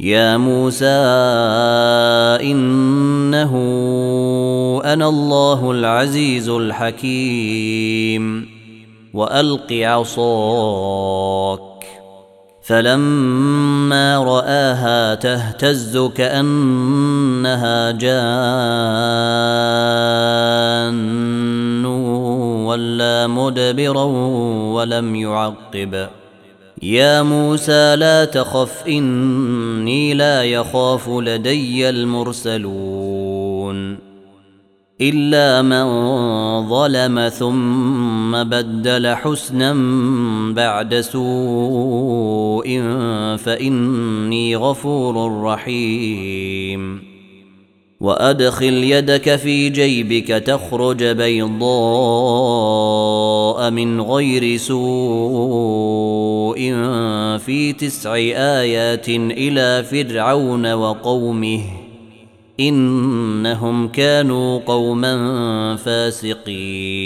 يا موسى انه أنا الله العزيز الحكيم والق عصاك فلما راها تهتز كانها جان ولا مدبرا ولم يعقب يا موسى لا تخف إني لا يخاف لدي المرسلون. إلا من ظلم ثم بدل حسنا بعد سوء فإني غفور رحيم. وأدخل يدك في جيبك تخرج بيضاء من غير سوء في تسع آيات إلى فرعون وقومه إنهم كانوا قوما فاسقين.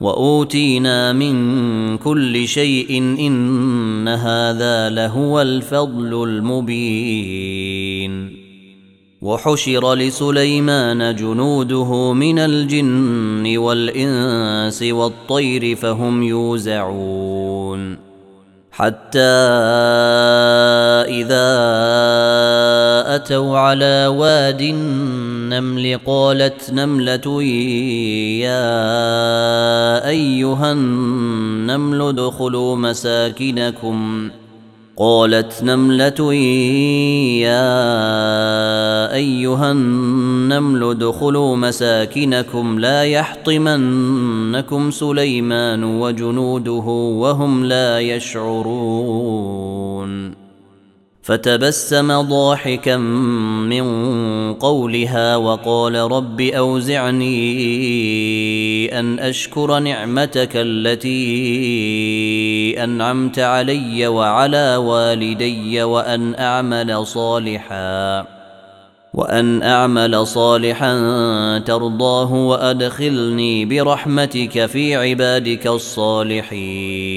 واوتينا من كل شيء ان هذا لهو الفضل المبين وحشر لسليمان جنوده من الجن والانس والطير فهم يوزعون حتى إذا أتوا على واد النمل قالت نملة يا أيها النمل ادخلوا مساكنكم ۖ. قالت نملة يا أيها النمل ادخلوا مساكنكم لا يحطمنكم سليمان وجنوده وهم لا يشعرون فتبسم ضاحكا من قولها وقال رب أوزعني أن أشكر نعمتك التي أنعمت علي وعلى والدي وأن أعمل صالحا وأن أعمل صالحا ترضاه وأدخلني برحمتك في عبادك الصالحين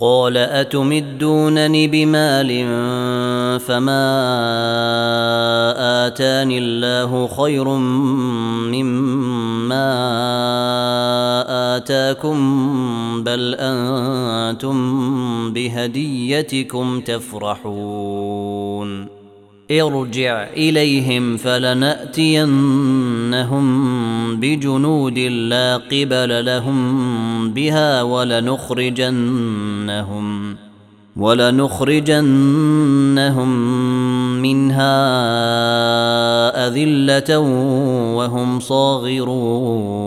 قال أتمدونني بمال فما آتاني الله خير مما آتاكم بل أنتم بهديتكم تفرحون ارجع إليهم فلنأتينهم بجنود لا قبل لهم بها ولنخرجنهم ولنخرجنهم منها أذلة وهم صاغرون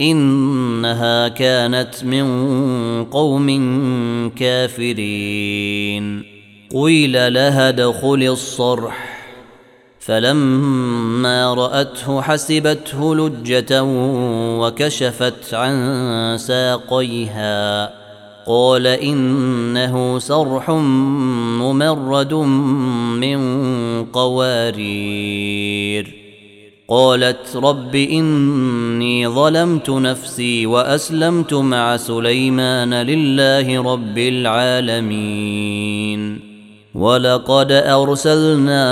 إنها كانت من قوم كافرين. قيل لها ادخل الصرح. فلما رأته حسبته لجة وكشفت عن ساقيها. قال إنه صرح ممرد من قوارير. قالت رب إني ظلمت نفسي وأسلمت مع سليمان لله رب العالمين. ولقد أرسلنا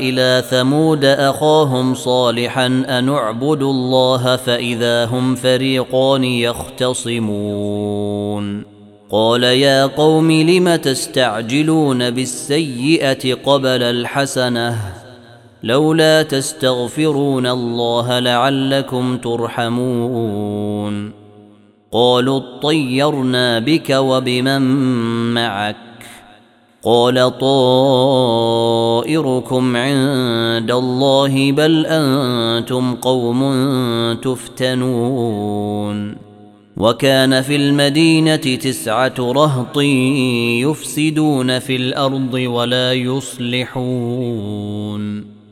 إلى ثمود أخاهم صالحا أن اعبدوا الله فإذا هم فريقان يختصمون. قال يا قوم لم تستعجلون بالسيئة قبل الحسنة؟ لولا تستغفرون الله لعلكم ترحمون. قالوا اطيرنا بك وبمن معك. قال طائركم عند الله بل أنتم قوم تفتنون. وكان في المدينة تسعة رهط يفسدون في الأرض ولا يصلحون.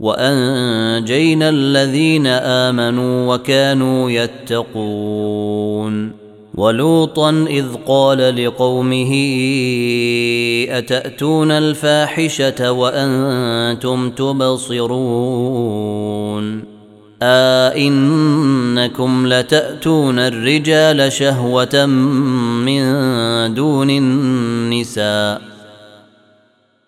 وأنجينا الذين آمنوا وكانوا يتقون. ولوطا إذ قال لقومه أتأتون الفاحشة وأنتم تبصرون؟ أئنكم لتأتون الرجال شهوة من دون النساء.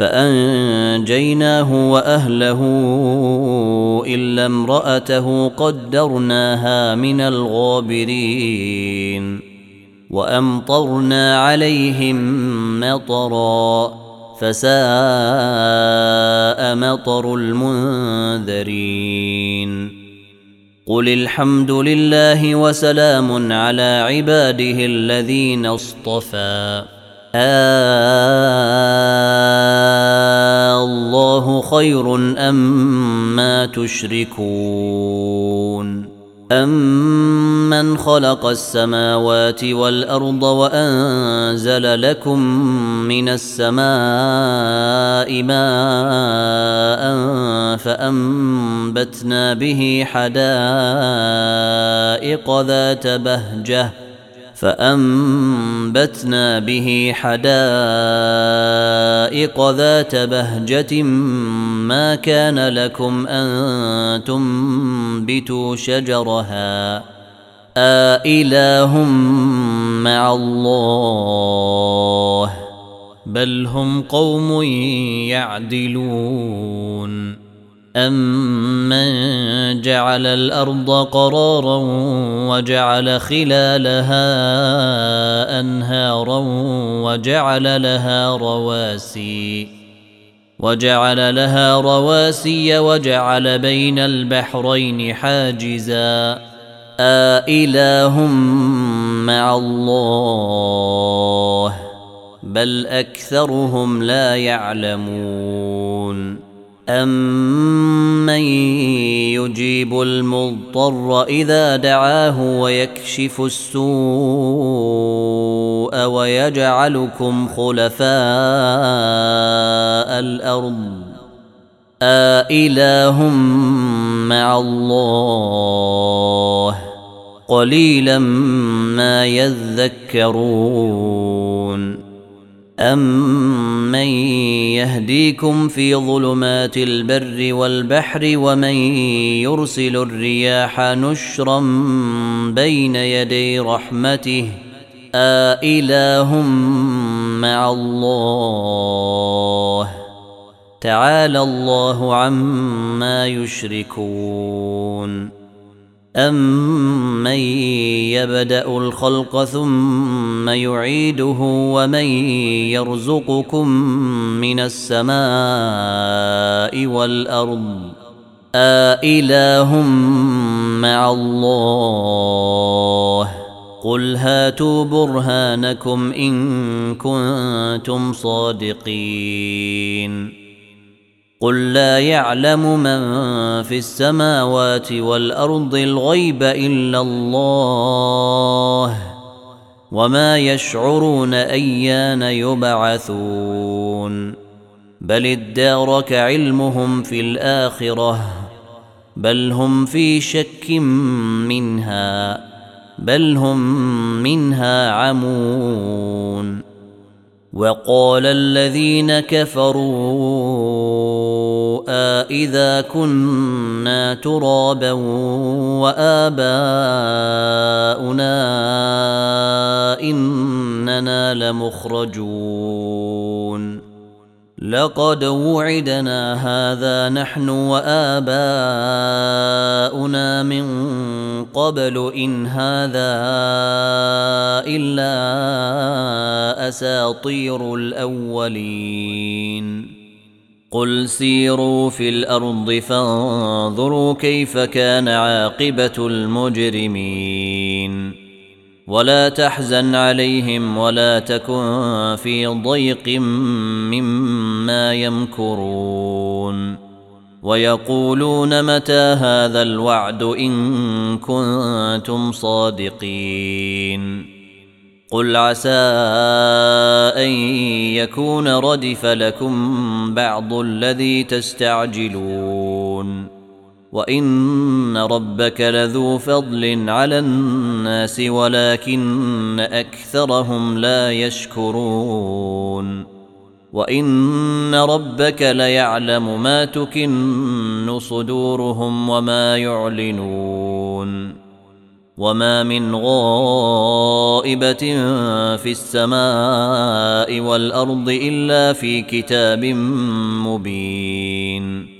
فأنجيناه وأهله إلا امرأته قدرناها من الغابرين وأمطرنا عليهم مطرا فساء مطر المنذرين قل الحمد لله وسلام على عباده الذين اصطفى آه خير أم ما تشركون أمن خلق السماوات والأرض وأنزل لكم من السماء ماء فأنبتنا به حدائق ذات بهجة فأنبتنا به حدائق ذات بهجة ما كان لكم أن تنبتوا شجرها آإله مع الله بل هم قوم يعدلون أمن جعل الأرض قرارا وجعل خلالها أنهارا وجعل لها رواسي وجعل لها رواسي وجعل بين البحرين حاجزا. آإله مع الله بل أكثرهم لا يعلمون. أمن يجيب المضطر إذا دعاه ويكشف السوء. ويجعلكم خلفاء الأرض. آإله مع الله. قليلا ما يذكرون. أمن يهديكم في ظلمات البر والبحر ومن يرسل الرياح نشرا بين يدي رحمته آإله مع الله تعالى الله عما يشركون أمن يبدأ الخلق ثم يعيده ومن يرزقكم من السماء والأرض آإله مع الله قل هاتوا برهانكم إن كنتم صادقين قل لا يعلم من في السماوات والارض الغيب الا الله وما يشعرون ايان يبعثون بل ادارك علمهم في الاخره بل هم في شك منها بل هم منها عمون. وقال الذين كفروا أإذا كنا ترابا وآباؤنا إننا لمخرجون. لقد وعدنا هذا نحن وآباؤنا من قبل إن هذا إلا أساطير الأولين. قل سيروا في الأرض فانظروا كيف كان عاقبة المجرمين. ولا تحزن عليهم ولا تكن في ضيق مما يمكرون. ويقولون متى هذا الوعد إن كنتم صادقين. قل عسى أن يكون ردف لكم بعض الذي تستعجلون. وان ربك لذو فضل على الناس ولكن اكثرهم لا يشكرون وان ربك ليعلم ما تكن صدورهم وما يعلنون وما من غائبه في السماء والارض الا في كتاب مبين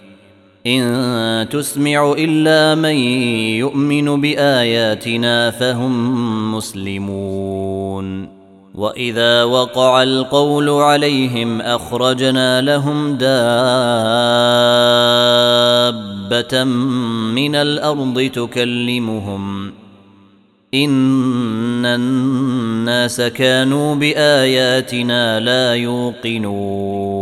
إن تسمع إلا من يؤمن بآياتنا فهم مسلمون. وإذا وقع القول عليهم أخرجنا لهم دابة من الأرض تكلمهم. إن الناس كانوا بآياتنا لا يوقنون.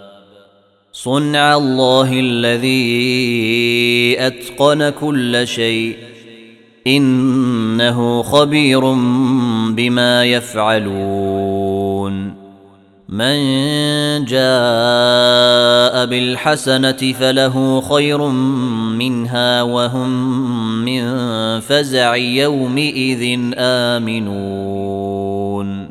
صنع الله الذي أتقن كل شيء. إنه خبير بما يفعلون. من جاء بالحسنة فله خير منها وهم من فزع يومئذ آمنون.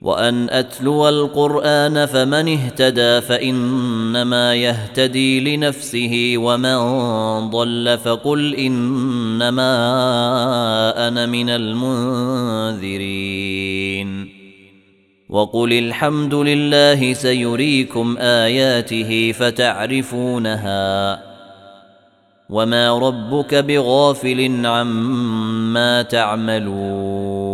وأن أتلو القرآن فمن اهتدى فإنما يهتدي لنفسه ومن ضل فقل إنما أنا من المنذرين. وقل الحمد لله سيريكم آياته فتعرفونها وما ربك بغافل عما تعملون.